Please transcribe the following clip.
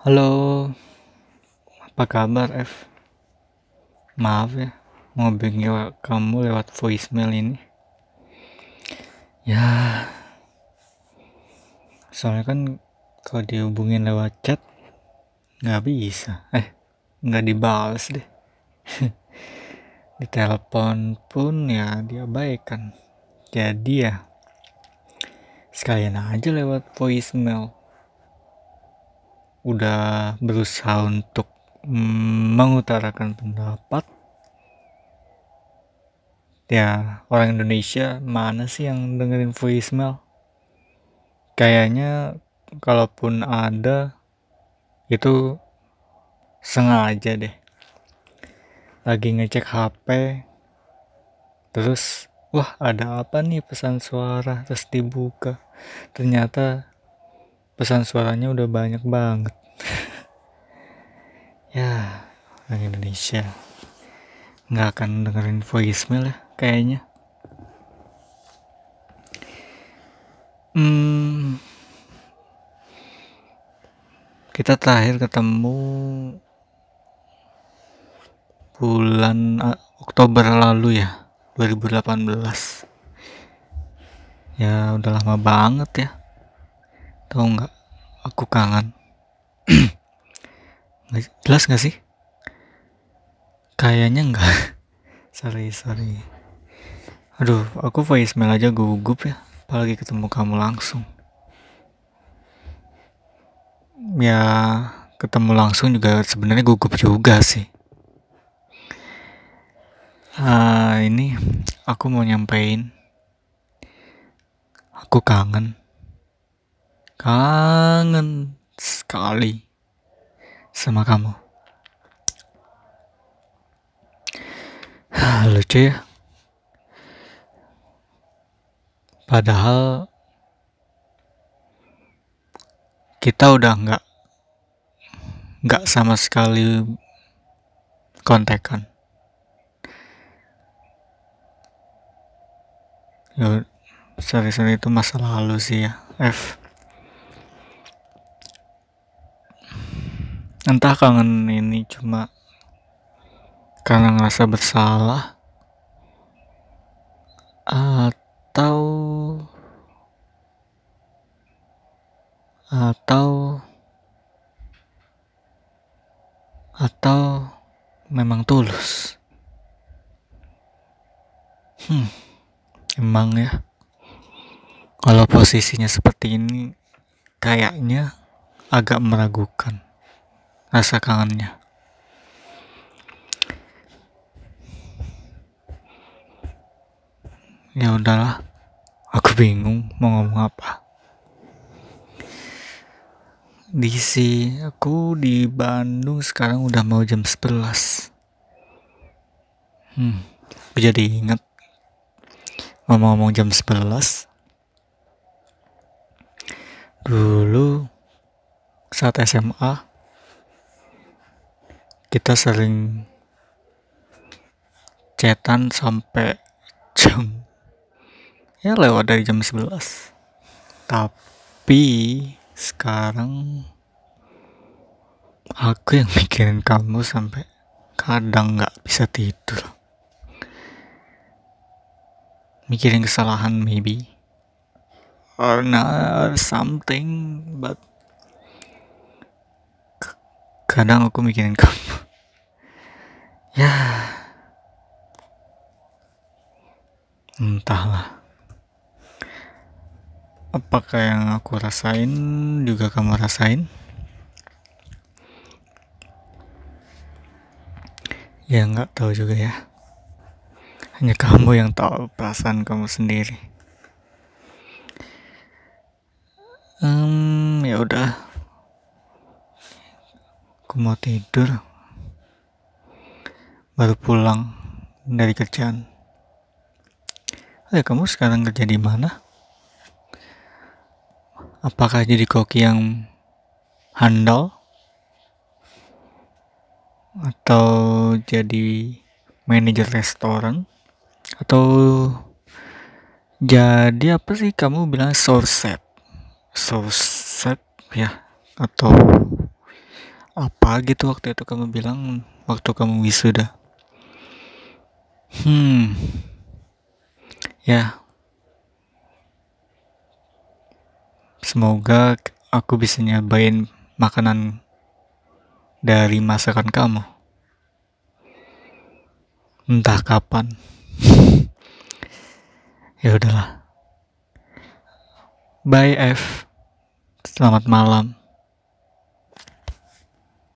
Halo, apa kabar F? Maaf ya, bingung kamu lewat voicemail ini. Ya, soalnya kan kalau dihubungin lewat chat nggak bisa, eh nggak dibales deh. Di telepon pun ya diabaikan. Jadi ya sekalian aja lewat voicemail udah berusaha untuk mengutarakan pendapat. Ya orang Indonesia mana sih yang dengerin voicemail kayaknya kalaupun ada itu sengaja deh. Lagi ngecek HP terus wah ada apa nih pesan suara? Terus dibuka. Ternyata pesan suaranya udah banyak banget. Ya orang Indonesia nggak akan dengerin voicemail ya kayaknya. Hmm, kita terakhir ketemu bulan uh, Oktober lalu ya 2018 ya udah lama banget ya Tahu nggak? Aku kangen. Jelas nggak sih? Kayaknya nggak. sorry, sorry. Aduh, aku voicemail aja gugup ya. Apalagi ketemu kamu langsung. Ya, ketemu langsung juga sebenarnya gugup juga sih. Uh, ini aku mau nyampein. Aku kangen kangen sekali sama kamu. Lucu ya. Padahal kita udah nggak nggak sama sekali kontekan. Ya, sorry-sorry itu masa lalu sih ya, F. entah kangen ini cuma karena ngerasa bersalah atau atau atau memang tulus. Hmm emang ya. Kalau posisinya seperti ini kayaknya agak meragukan rasa kangennya. Ya udahlah, aku bingung mau ngomong apa. Si aku di Bandung sekarang udah mau jam 11. Hmm, aku jadi inget ngomong-ngomong jam 11. Dulu saat SMA kita sering chatan sampai jam ya lewat dari jam 11 tapi sekarang aku yang mikirin kamu sampai kadang nggak bisa tidur. Mikirin kesalahan maybe. Or not something but kadang aku mikirin kamu. Ya. Entahlah. Apakah yang aku rasain juga kamu rasain? Ya nggak tahu juga ya. Hanya kamu yang tahu perasaan kamu sendiri. Hmm ya udah aku mau tidur. Baru pulang dari kerjaan. Ya kamu sekarang kerja di mana? Apakah jadi koki yang handal? Atau jadi manajer restoran? Atau jadi apa sih kamu bilang source set? Source set ya. Atau apa gitu waktu itu kamu bilang waktu kamu wisuda? Hmm. Ya. Semoga aku bisa nyobain makanan dari masakan kamu. Entah kapan. Ya udahlah. Bye F. Selamat malam